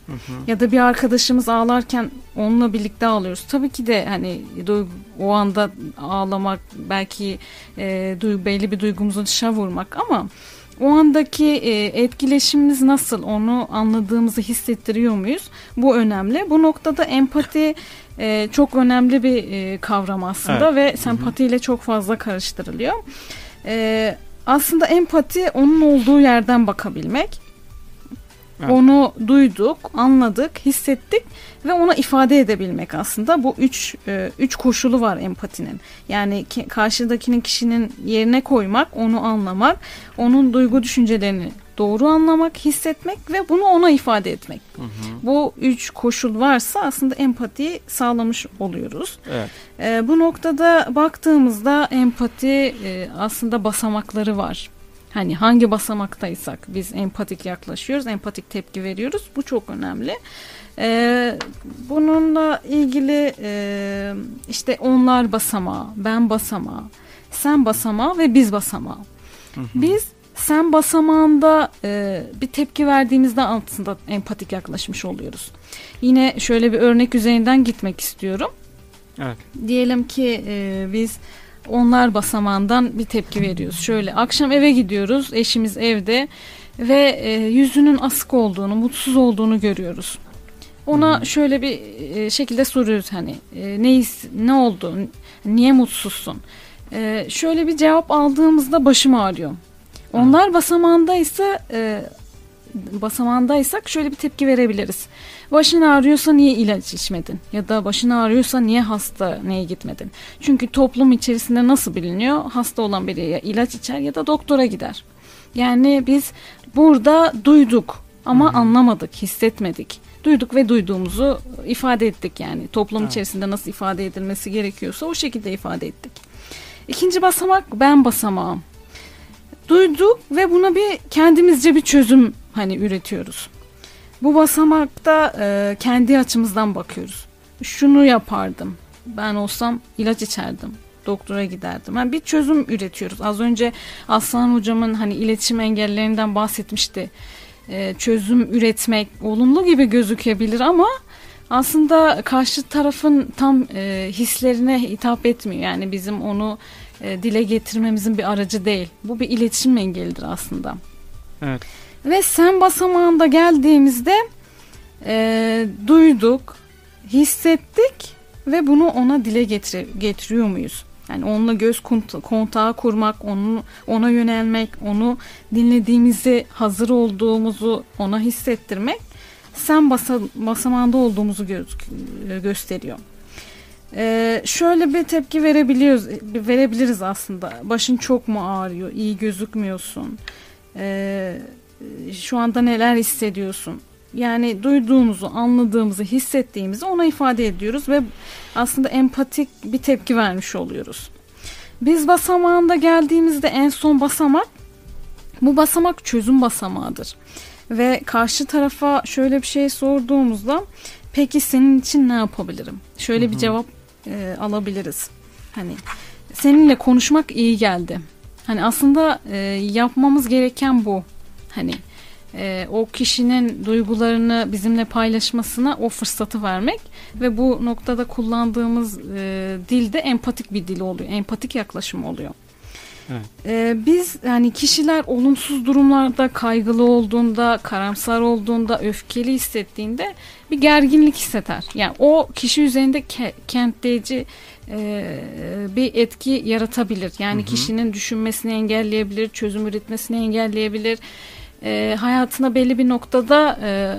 Ya da bir arkadaşımız ağlarken onunla birlikte ağlıyoruz. Tabii ki de hani duygu- o anda ağlamak belki e, duygu, belli bir duygumuzu dışa vurmak ama o andaki e, etkileşimimiz nasıl onu anladığımızı hissettiriyor muyuz? Bu önemli. Bu noktada empati e, çok önemli bir e, kavram aslında ve sempatiyle çok fazla karıştırılıyor. E, aslında empati onun olduğu yerden bakabilmek. Evet. Onu duyduk, anladık, hissettik ve ona ifade edebilmek aslında. Bu üç, e, üç koşulu var empatinin. Yani ki, karşıdakinin kişinin yerine koymak, onu anlamak, onun duygu düşüncelerini doğru anlamak, hissetmek ve bunu ona ifade etmek. Bu üç koşul varsa aslında empatiyi sağlamış oluyoruz. Evet. E, bu noktada baktığımızda empati e, aslında basamakları var. Hani hangi basamaktaysak biz empatik yaklaşıyoruz, empatik tepki veriyoruz. Bu çok önemli. E, bununla ilgili e, işte onlar basamağı, ben basamağı, sen basamağı ve biz basamağı. Biz sen basamağında e, bir tepki verdiğimizde aslında empatik yaklaşmış oluyoruz. Yine şöyle bir örnek üzerinden gitmek istiyorum. Evet. Diyelim ki e, biz onlar basamağından bir tepki veriyoruz. Şöyle akşam eve gidiyoruz, eşimiz evde ve e, yüzünün asık olduğunu, mutsuz olduğunu görüyoruz. Ona şöyle bir e, şekilde soruyoruz hani e, ne his- ne oldu, niye mutsuzsun? E, şöyle bir cevap aldığımızda başım ağrıyor. Onlar basamağındaysa e, basamağındaysak şöyle bir tepki verebiliriz. Başın ağrıyorsa niye ilaç içmedin? Ya da başın ağrıyorsa niye hastaneye gitmedin? Çünkü toplum içerisinde nasıl biliniyor? Hasta olan biri ya ilaç içer ya da doktora gider. Yani biz burada duyduk ama anlamadık, hissetmedik. Duyduk ve duyduğumuzu ifade ettik yani. Toplum Evet. içerisinde nasıl ifade edilmesi gerekiyorsa o şekilde ifade ettik. İkinci basamak ben basamağım. Duyduk ve buna bir kendimizce bir çözüm hani üretiyoruz. Bu basamakta e, kendi açımızdan bakıyoruz. Şunu yapardım. Ben olsam ilaç içerdim. Doktora giderdim. Yani bir çözüm üretiyoruz. Az önce Aslan hocamın hani iletişim engellerinden bahsetmişti. E, çözüm üretmek olumlu gibi gözükebilir ama aslında karşı tarafın tam e, hislerine hitap etmiyor. Yani bizim onu e, dile getirmemizin bir aracı değil. Bu bir iletişim engelidir aslında. Evet. Ve sen basamağında geldiğimizde e, duyduk, hissettik ve bunu ona dile getir getiriyor muyuz? Yani onunla göz kontağı kurmak, onu ona yönelmek, onu dinlediğimizi, hazır olduğumuzu ona hissettirmek sen basa, basamağında olduğumuzu gö gösteriyor. Ee, şöyle bir tepki verebiliyoruz, verebiliriz aslında. Başın çok mu ağrıyor, iyi gözükmüyorsun, ee, şu anda neler hissediyorsun? Yani duyduğumuzu, anladığımızı, hissettiğimizi ona ifade ediyoruz ve aslında empatik bir tepki vermiş oluyoruz. Biz basamağında geldiğimizde en son basamak bu basamak çözüm basamağıdır. Ve karşı tarafa şöyle bir şey sorduğumuzda peki senin için ne yapabilirim? Şöyle Hı-hı. bir cevap e, alabiliriz. Hani seninle konuşmak iyi geldi. Hani aslında e, yapmamız gereken bu. Hani e, o kişinin duygularını bizimle paylaşmasına o fırsatı vermek ve bu noktada kullandığımız e, dil de empatik bir dil oluyor. Empatik yaklaşım oluyor. Evet. Ee, biz yani kişiler olumsuz durumlarda kaygılı olduğunda, karamsar olduğunda, öfkeli hissettiğinde bir gerginlik hisseder. Yani o kişi üzerinde ke- kentleyici e, bir etki yaratabilir. Yani hı hı. kişinin düşünmesini engelleyebilir, çözüm üretmesini engelleyebilir. E, hayatına belli bir noktada e,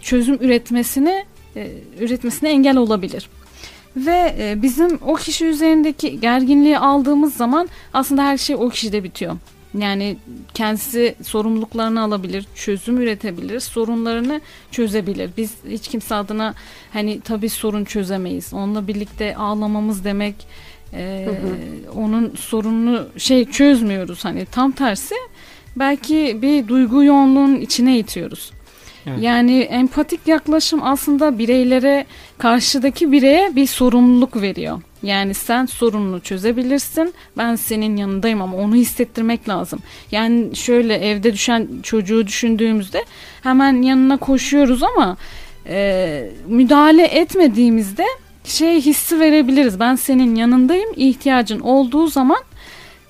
çözüm üretmesini e, üretmesine engel olabilir. Ve e, bizim o kişi üzerindeki gerginliği aldığımız zaman aslında her şey o kişide bitiyor. Yani kendisi sorumluluklarını alabilir, çözüm üretebilir, sorunlarını çözebilir. Biz hiç kimse adına hani tabii sorun çözemeyiz. Onunla birlikte ağlamamız demek e, hı hı. onun sorununu şey çözmüyoruz. Hani tam tersi belki bir duygu yoğunluğun içine itiyoruz. Evet. Yani empatik yaklaşım aslında bireylere karşıdaki bireye bir sorumluluk veriyor. Yani sen sorununu çözebilirsin. Ben senin yanındayım ama onu hissettirmek lazım. Yani şöyle evde düşen çocuğu düşündüğümüzde hemen yanına koşuyoruz ama e, müdahale etmediğimizde şey hissi verebiliriz. Ben senin yanındayım. İhtiyacın olduğu zaman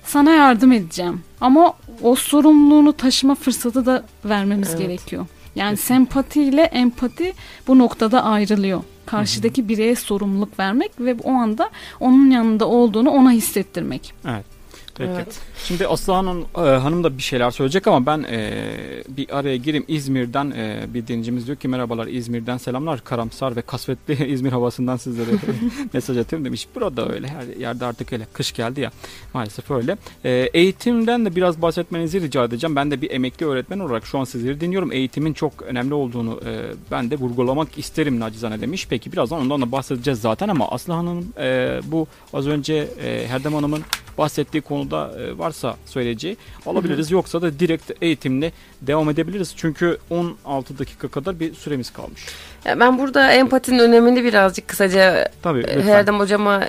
sana yardım edeceğim. Ama o sorumluluğunu taşıma fırsatı da vermemiz evet. gerekiyor. Yani Kesinlikle. sempati ile empati bu noktada ayrılıyor. Karşıdaki bireye sorumluluk vermek ve o anda onun yanında olduğunu ona hissettirmek. Evet. Peki. Evet. Şimdi Aslı Hanım, e, Hanım da bir şeyler söyleyecek ama ben e, bir araya gireyim. İzmir'den e, bir dinleyicimiz diyor ki merhabalar İzmir'den selamlar. Karamsar ve kasvetli İzmir havasından sizlere mesaj atıyorum demiş. Burada öyle her yerde artık öyle kış geldi ya maalesef öyle. E, eğitimden de biraz bahsetmenizi rica edeceğim. Ben de bir emekli öğretmen olarak şu an sizleri dinliyorum. Eğitimin çok önemli olduğunu e, ben de vurgulamak isterim nacizane demiş. Peki birazdan ondan da bahsedeceğiz zaten ama Aslı Hanım e, bu az önce e, Herdem Hanım'ın bahsettiği konuda e, varsa söyleyeceği alabiliriz. Hı hı. Yoksa da direkt eğitimle devam edebiliriz. Çünkü 16 dakika kadar bir süremiz kalmış. Ya ben burada empatinin önemini birazcık kısaca Tabii, e, Herdem hocama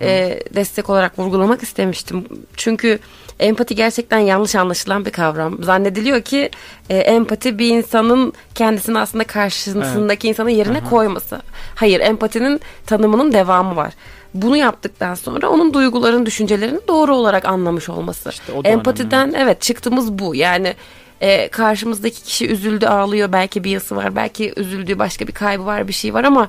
e, destek olarak vurgulamak istemiştim. Çünkü empati gerçekten yanlış anlaşılan bir kavram. Zannediliyor ki e, empati bir insanın kendisini aslında karşısındaki evet. insanın yerine Aha. koyması. Hayır, empatinin tanımının devamı var bunu yaptıktan sonra onun duyguların, düşüncelerini doğru olarak anlamış olması. İşte Empatiden önemli. evet çıktığımız bu. Yani e, karşımızdaki kişi üzüldü, ağlıyor. Belki bir yası var, belki üzüldüğü başka bir kaybı var, bir şey var ama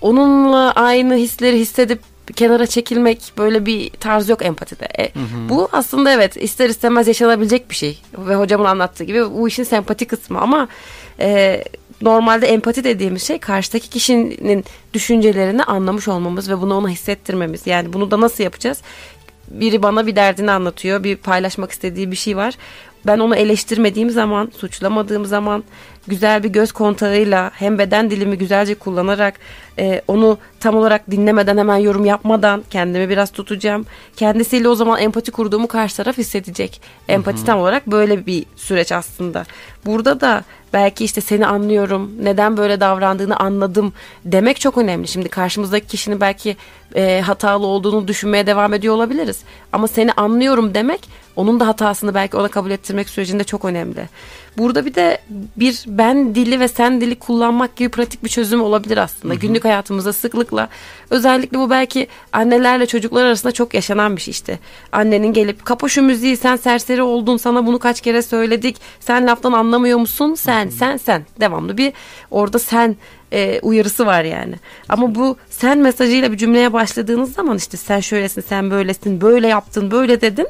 onunla aynı hisleri hissedip kenara çekilmek böyle bir tarz yok empatide. E, hı hı. Bu aslında evet ister istemez yaşanabilecek bir şey. Ve hocamın anlattığı gibi bu işin sempati kısmı ama e, normalde empati dediğimiz şey karşıdaki kişinin düşüncelerini anlamış olmamız ve bunu ona hissettirmemiz. Yani bunu da nasıl yapacağız? Biri bana bir derdini anlatıyor, bir paylaşmak istediği bir şey var. Ben onu eleştirmediğim zaman, suçlamadığım zaman güzel bir göz kontağıyla hem beden dilimi güzelce kullanarak e, onu tam olarak dinlemeden hemen yorum yapmadan kendimi biraz tutacağım. Kendisiyle o zaman empati kurduğumu karşı taraf hissedecek. Empati Hı-hı. tam olarak böyle bir süreç aslında. Burada da belki işte seni anlıyorum, neden böyle davrandığını anladım demek çok önemli. Şimdi karşımızdaki kişinin belki e, hatalı olduğunu düşünmeye devam ediyor olabiliriz. Ama seni anlıyorum demek onun da hatasını belki ona kabul ettirmek sürecinde çok önemli. Burada bir de bir ben dili ve sen dili kullanmak gibi pratik bir çözüm olabilir aslında. Hı hı. Günlük hayatımızda sıklıkla özellikle bu belki annelerle çocuklar arasında çok yaşanan bir şey işte. Annenin gelip kapa şu müziği sen serseri oldun sana bunu kaç kere söyledik sen laftan anlamıyor musun sen hı hı. sen sen devamlı bir orada sen e, uyarısı var yani. Ama bu sen mesajıyla bir cümleye başladığınız zaman işte sen şöylesin, sen böylesin, böyle yaptın, böyle dedin.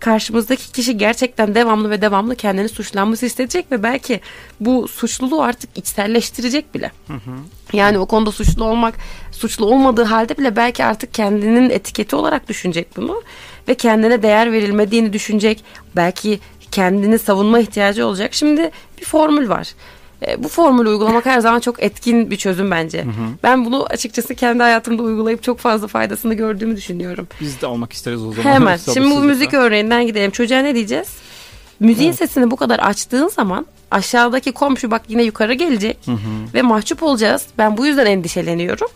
Karşımızdaki kişi gerçekten devamlı ve devamlı kendini suçlanması hissedecek ve belki bu suçluluğu artık içselleştirecek bile. Yani o konuda suçlu olmak, suçlu olmadığı halde bile belki artık kendinin etiketi olarak düşünecek bunu ve kendine değer verilmediğini düşünecek. Belki kendini savunma ihtiyacı olacak. Şimdi bir formül var. E, bu formülü uygulamak her zaman çok etkin bir çözüm bence. Ben bunu açıkçası kendi hayatımda uygulayıp çok fazla faydasını gördüğümü düşünüyorum. Biz de almak isteriz o zaman. Hemen. Şimdi bu müzik örneğinden gidelim. Çocuğa ne diyeceğiz? Müziğin Evet. sesini bu kadar açtığın zaman aşağıdaki komşu bak yine yukarı gelecek ve mahcup olacağız. Ben bu yüzden endişeleniyorum.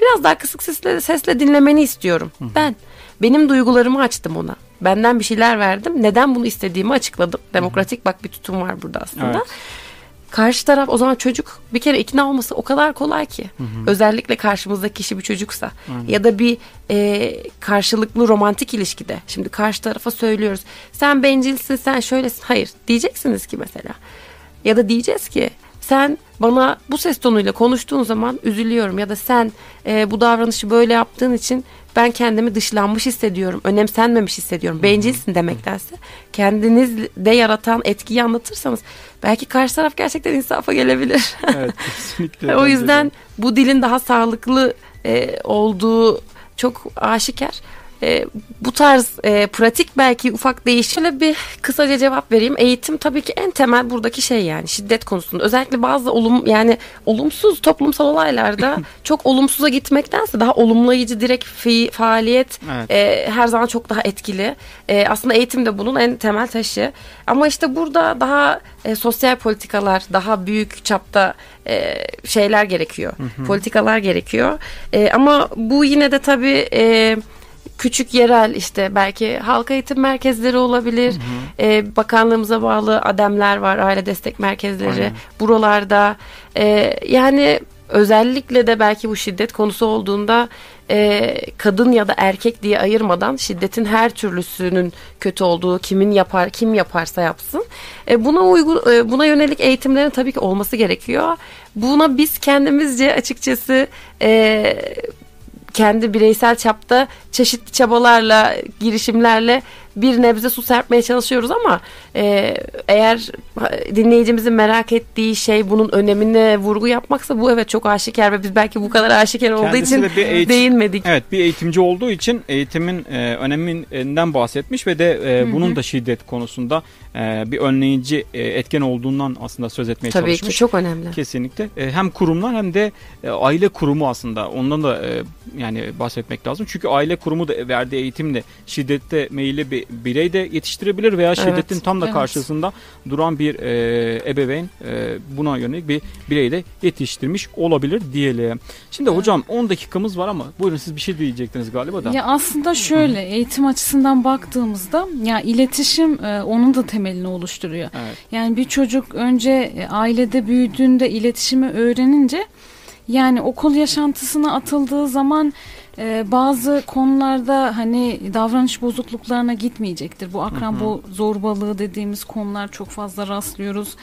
Biraz daha kısık sesle, sesle dinlemeni istiyorum. Ben benim duygularımı açtım ona. Benden bir şeyler verdim. Neden bunu istediğimi açıkladım. Demokratik bak bir tutum var burada aslında. Evet. Karşı taraf o zaman çocuk bir kere ikna olması o kadar kolay ki. Özellikle karşımızdaki kişi bir çocuksa ya da bir e, karşılıklı romantik ilişkide. Şimdi karşı tarafa söylüyoruz. Sen bencilsin, sen şöylesin. Hayır, diyeceksiniz ki mesela. Ya da diyeceğiz ki sen bana bu ses tonuyla konuştuğun zaman üzülüyorum ya da sen e, bu davranışı böyle yaptığın için ben kendimi dışlanmış hissediyorum, önemsenmemiş hissediyorum. Bencilsin demektense kendinizde yaratan etkiyi anlatırsanız belki karşı taraf gerçekten insafa gelebilir. Evet kesinlikle. o yüzden de. bu dilin daha sağlıklı e, olduğu çok aşikar. E, bu tarz e, pratik belki ufak değişim. Şöyle bir kısaca cevap vereyim. Eğitim tabii ki en temel buradaki şey yani şiddet konusunda. Özellikle bazı olum yani olumsuz toplumsal olaylarda çok olumsuza gitmektense daha olumlayıcı direkt fi- faaliyet Evet. e, her zaman çok daha etkili. E, aslında eğitim de bunun en temel taşı. Ama işte burada daha e, sosyal politikalar, daha büyük çapta e, şeyler gerekiyor. Politikalar gerekiyor. E, ama bu yine de tabii e, küçük yerel işte belki halka eğitim merkezleri olabilir. E, bakanlığımıza bağlı ademler var, aile destek merkezleri. Aynen. Buralarda e, yani özellikle de belki bu şiddet konusu olduğunda e, kadın ya da erkek diye ayırmadan şiddetin her türlüsünün kötü olduğu kimin yapar kim yaparsa yapsın e, buna uygun e, buna yönelik eğitimlerin tabii ki olması gerekiyor. Buna biz kendimizce açıkçası e, kendi bireysel çapta çeşitli çabalarla, girişimlerle bir nebze su serpmeye çalışıyoruz ama e, eğer dinleyicimizin merak ettiği şey bunun önemine vurgu yapmaksa bu evet çok aşikar ve biz belki bu kadar aşikar olduğu Kendisi için de bir eğitim- değinmedik. Evet bir eğitimci olduğu için eğitimin e, öneminden bahsetmiş ve de e, bunun da şiddet konusunda e, bir önleyici e, etken olduğundan aslında söz etmeye Tabii çalışmış. ki çok önemli. Kesinlikle. E, hem kurumlar hem de e, aile kurumu aslında ondan da e, yani bahsetmek lazım. Çünkü aile kurumu da verdiği eğitimle şiddette meyilli bir birey de yetiştirebilir veya şiddetin tam da Evet. karşısında duran bir e, ebeveyn e, buna yönelik bir birey de yetiştirmiş olabilir diyelim. Şimdi hocam 10 dakikamız var ama buyurun siz bir şey diyecektiniz galiba da. Ya aslında şöyle eğitim açısından baktığımızda ya iletişim e, onun da temelini oluşturuyor. Evet. Yani bir çocuk önce e, ailede büyüdüğünde iletişimi öğrenince yani okul yaşantısına atıldığı zaman e, bazı konularda hani davranış bozukluklarına gitmeyecektir. Bu akran bu zorbalığı dediğimiz konular çok fazla rastlıyoruz.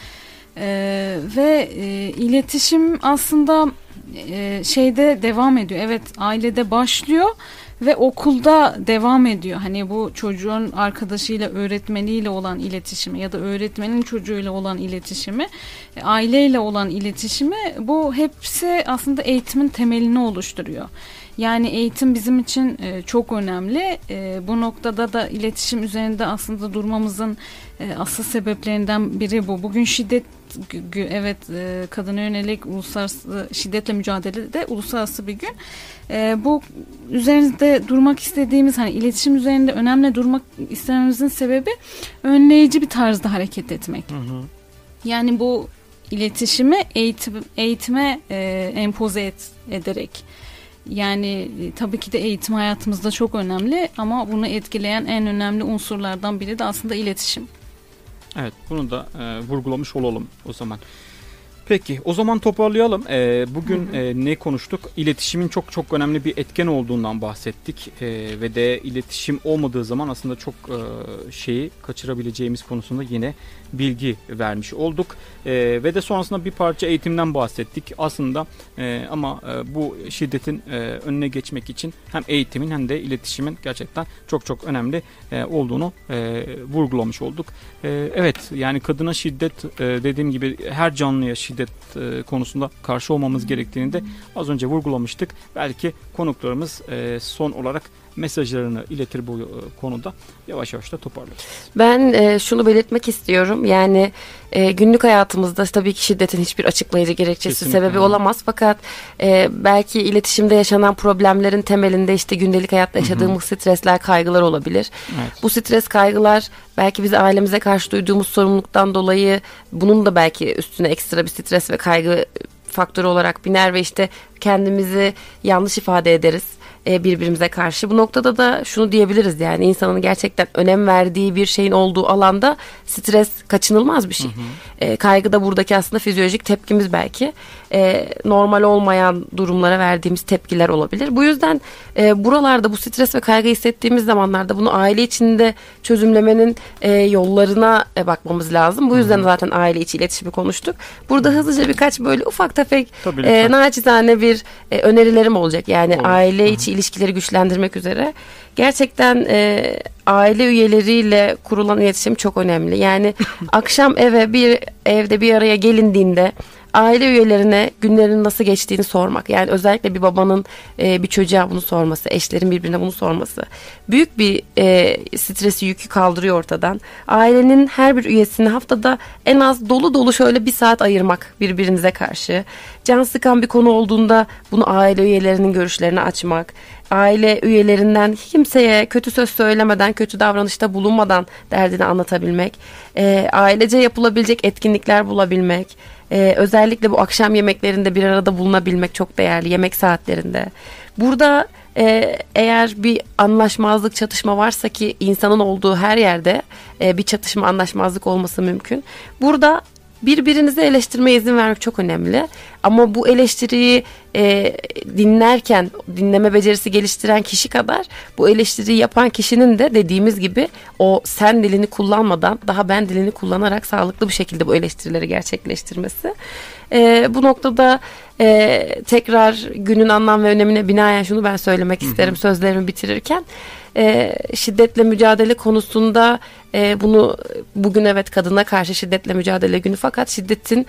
E, ve e, iletişim aslında e, şeyde devam ediyor. Evet ailede başlıyor ve okulda devam ediyor. Hani bu çocuğun arkadaşıyla, öğretmeniyle olan iletişimi ya da öğretmenin çocuğuyla olan iletişimi, e, aileyle olan iletişimi bu hepsi aslında eğitimin temelini oluşturuyor. Yani eğitim bizim için e, çok önemli. E, bu noktada da iletişim üzerinde aslında durmamızın e, asıl sebeplerinden biri bu. Bugün şiddet evet e, kadına yönelik uluslararası şiddetle mücadelede uluslararası bir gün. E, bu üzerinde durmak istediğimiz hani iletişim üzerinde önemli durmak istememizin sebebi önleyici bir tarzda hareket etmek. Hı hı. Yani bu iletişimi eğitim, eğitime e, empoze et, ederek yani e, tabii ki de eğitim hayatımızda çok önemli ama bunu etkileyen en önemli unsurlardan biri de aslında iletişim. Evet bunu da e, vurgulamış olalım o zaman. Peki o zaman toparlayalım. Ee, bugün e, ne konuştuk? İletişimin çok çok önemli bir etken olduğundan bahsettik. Ee, ve de iletişim olmadığı zaman aslında çok e, şeyi kaçırabileceğimiz konusunda yine bilgi vermiş olduk. Ee, ve de sonrasında bir parça eğitimden bahsettik. Aslında e, ama e, bu şiddetin e, önüne geçmek için hem eğitimin hem de iletişimin gerçekten çok çok önemli e, olduğunu e, vurgulamış olduk. E, evet yani kadına şiddet e, dediğim gibi her canlıya şiddet e, konusunda karşı olmamız gerektiğini de az önce vurgulamıştık. Belki konuklarımız e, son olarak mesajlarını iletir bu e, konuda. Yavaş yavaş da toparlarız. Ben e, şunu belirtmek istiyorum. Yani e, günlük hayatımızda tabii ki şiddetin hiçbir açıklayıcı gerekçesi Kesinlikle. sebebi olamaz. Fakat e, belki iletişimde yaşanan problemlerin temelinde işte gündelik hayatta yaşadığımız stresler, kaygılar olabilir. Evet. Bu stres, kaygılar belki biz ailemize karşı duyduğumuz sorumluluktan dolayı bunun da belki üstüne ekstra bir stres ve kaygı faktörü olarak biner ve işte kendimizi yanlış ifade ederiz e, birbirimize karşı. Bu noktada da şunu diyebiliriz yani insanın gerçekten önem verdiği bir şeyin olduğu alanda stres kaçınılmaz bir şey. E, kaygı da buradaki aslında fizyolojik tepkimiz belki. E, normal olmayan durumlara verdiğimiz tepkiler olabilir. Bu yüzden e, buralarda bu stres ve kaygı hissettiğimiz zamanlarda bunu aile içinde çözümlemenin e, yollarına e, bakmamız lazım. Bu yüzden zaten aile içi iletişimi konuştuk. Burada hızlıca birkaç böyle ufak tefek Tabii e, naçizane bir e, önerilerim olacak. Yani Olur. aile içi ilişkileri güçlendirmek üzere. Gerçekten e, aile üyeleriyle kurulan iletişim çok önemli. Yani akşam eve bir evde bir araya gelindiğinde aile üyelerine günlerin nasıl geçtiğini sormak. Yani özellikle bir babanın e, bir çocuğa bunu sorması, eşlerin birbirine bunu sorması. Büyük bir e, stresi yükü kaldırıyor ortadan. Ailenin her bir üyesini haftada en az dolu dolu şöyle bir saat ayırmak birbirinize karşı. Can sıkan bir konu olduğunda bunu aile üyelerinin görüşlerini açmak. Aile üyelerinden kimseye kötü söz söylemeden, kötü davranışta bulunmadan derdini anlatabilmek. E, ailece yapılabilecek etkinlikler bulabilmek. Ee, özellikle bu akşam yemeklerinde bir arada bulunabilmek çok değerli yemek saatlerinde. Burada e, eğer bir anlaşmazlık çatışma varsa ki insanın olduğu her yerde e, bir çatışma anlaşmazlık olması mümkün. Burada birbirinize eleştirmeye izin vermek çok önemli. Ama bu eleştiriyi e, dinlerken dinleme becerisi geliştiren kişi kadar bu eleştiriyi yapan kişinin de dediğimiz gibi o sen dilini kullanmadan daha ben dilini kullanarak sağlıklı bir şekilde bu eleştirileri gerçekleştirmesi. E, bu noktada e, tekrar günün anlam ve önemine binaen şunu ben söylemek isterim sözlerimi bitirirken. E, şiddetle mücadele konusunda e, bunu bugün evet kadına karşı şiddetle mücadele günü fakat şiddetin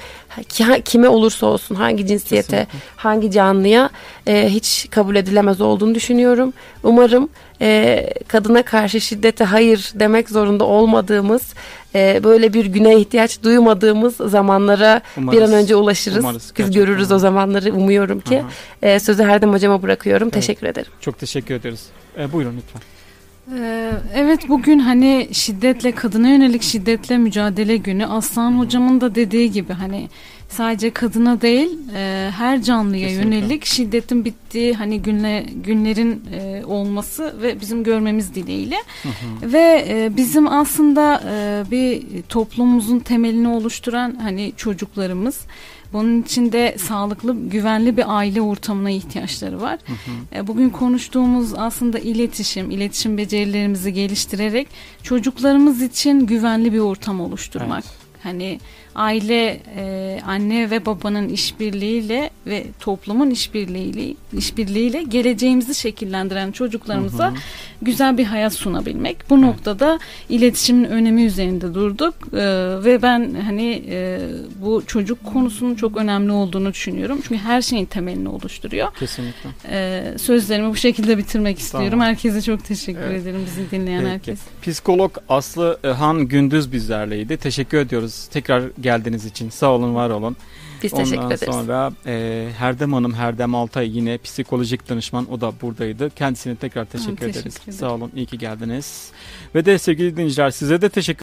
ki- kime olursa olsun hangi cinsiyete Kesinlikle. hangi canlıya e, hiç kabul edilemez olduğunu düşünüyorum. Umarım e, kadına karşı şiddete hayır demek zorunda olmadığımız e, böyle bir güne ihtiyaç duymadığımız zamanlara bir Umarız. an önce ulaşırız. Umarız, Biz görürüz o zamanları umuyorum ki. E, sözü Herdem hocama bırakıyorum. Teşekkür ederim. Çok teşekkür ederiz. E, buyurun lütfen. Ee, Evet bugün hani şiddetle kadına yönelik şiddetle mücadele günü Aslan hocamın da dediği gibi hani sadece kadına değil e, her canlıya Kesinlikle. yönelik şiddetin bittiği hani günle, günlerin e, olması ve bizim görmemiz dileğiyle ve e, bizim aslında e, bir toplumumuzun temelini oluşturan hani çocuklarımız bunun içinde sağlıklı, güvenli bir aile ortamına ihtiyaçları var. E, Bugün konuştuğumuz aslında iletişim, iletişim becerilerimizi geliştirerek çocuklarımız için güvenli bir ortam oluşturmak. Evet. Hani aile, e, anne ve babanın işbirliğiyle ve toplumun işbirliğiyle, işbirliğiyle geleceğimizi şekillendiren çocuklarımıza güzel bir hayat sunabilmek. Bu noktada iletişimin önemi üzerinde durduk E, ve ben hani e, bu çocuk konusunun çok önemli olduğunu düşünüyorum. Çünkü her şeyin temelini oluşturuyor. Kesinlikle. E, sözlerimi bu şekilde bitirmek istiyorum. Tamam. Herkese çok teşekkür Evet. ederim bizi dinleyen Peki. herkes. Psikolog Aslı Han Gündüz bizlerleydi. Teşekkür ediyoruz tekrar geldiğiniz için. Sağ olun, var olun. Biz Ondan teşekkür ederiz. sonra e, Herdem Hanım, Herdem Altay yine psikolojik danışman. O da buradaydı. Kendisine tekrar teşekkür teşekkür ederiz. ederim. Sağ olun, iyi ki geldiniz. Ve de sevgili dinleyiciler size de teşekkür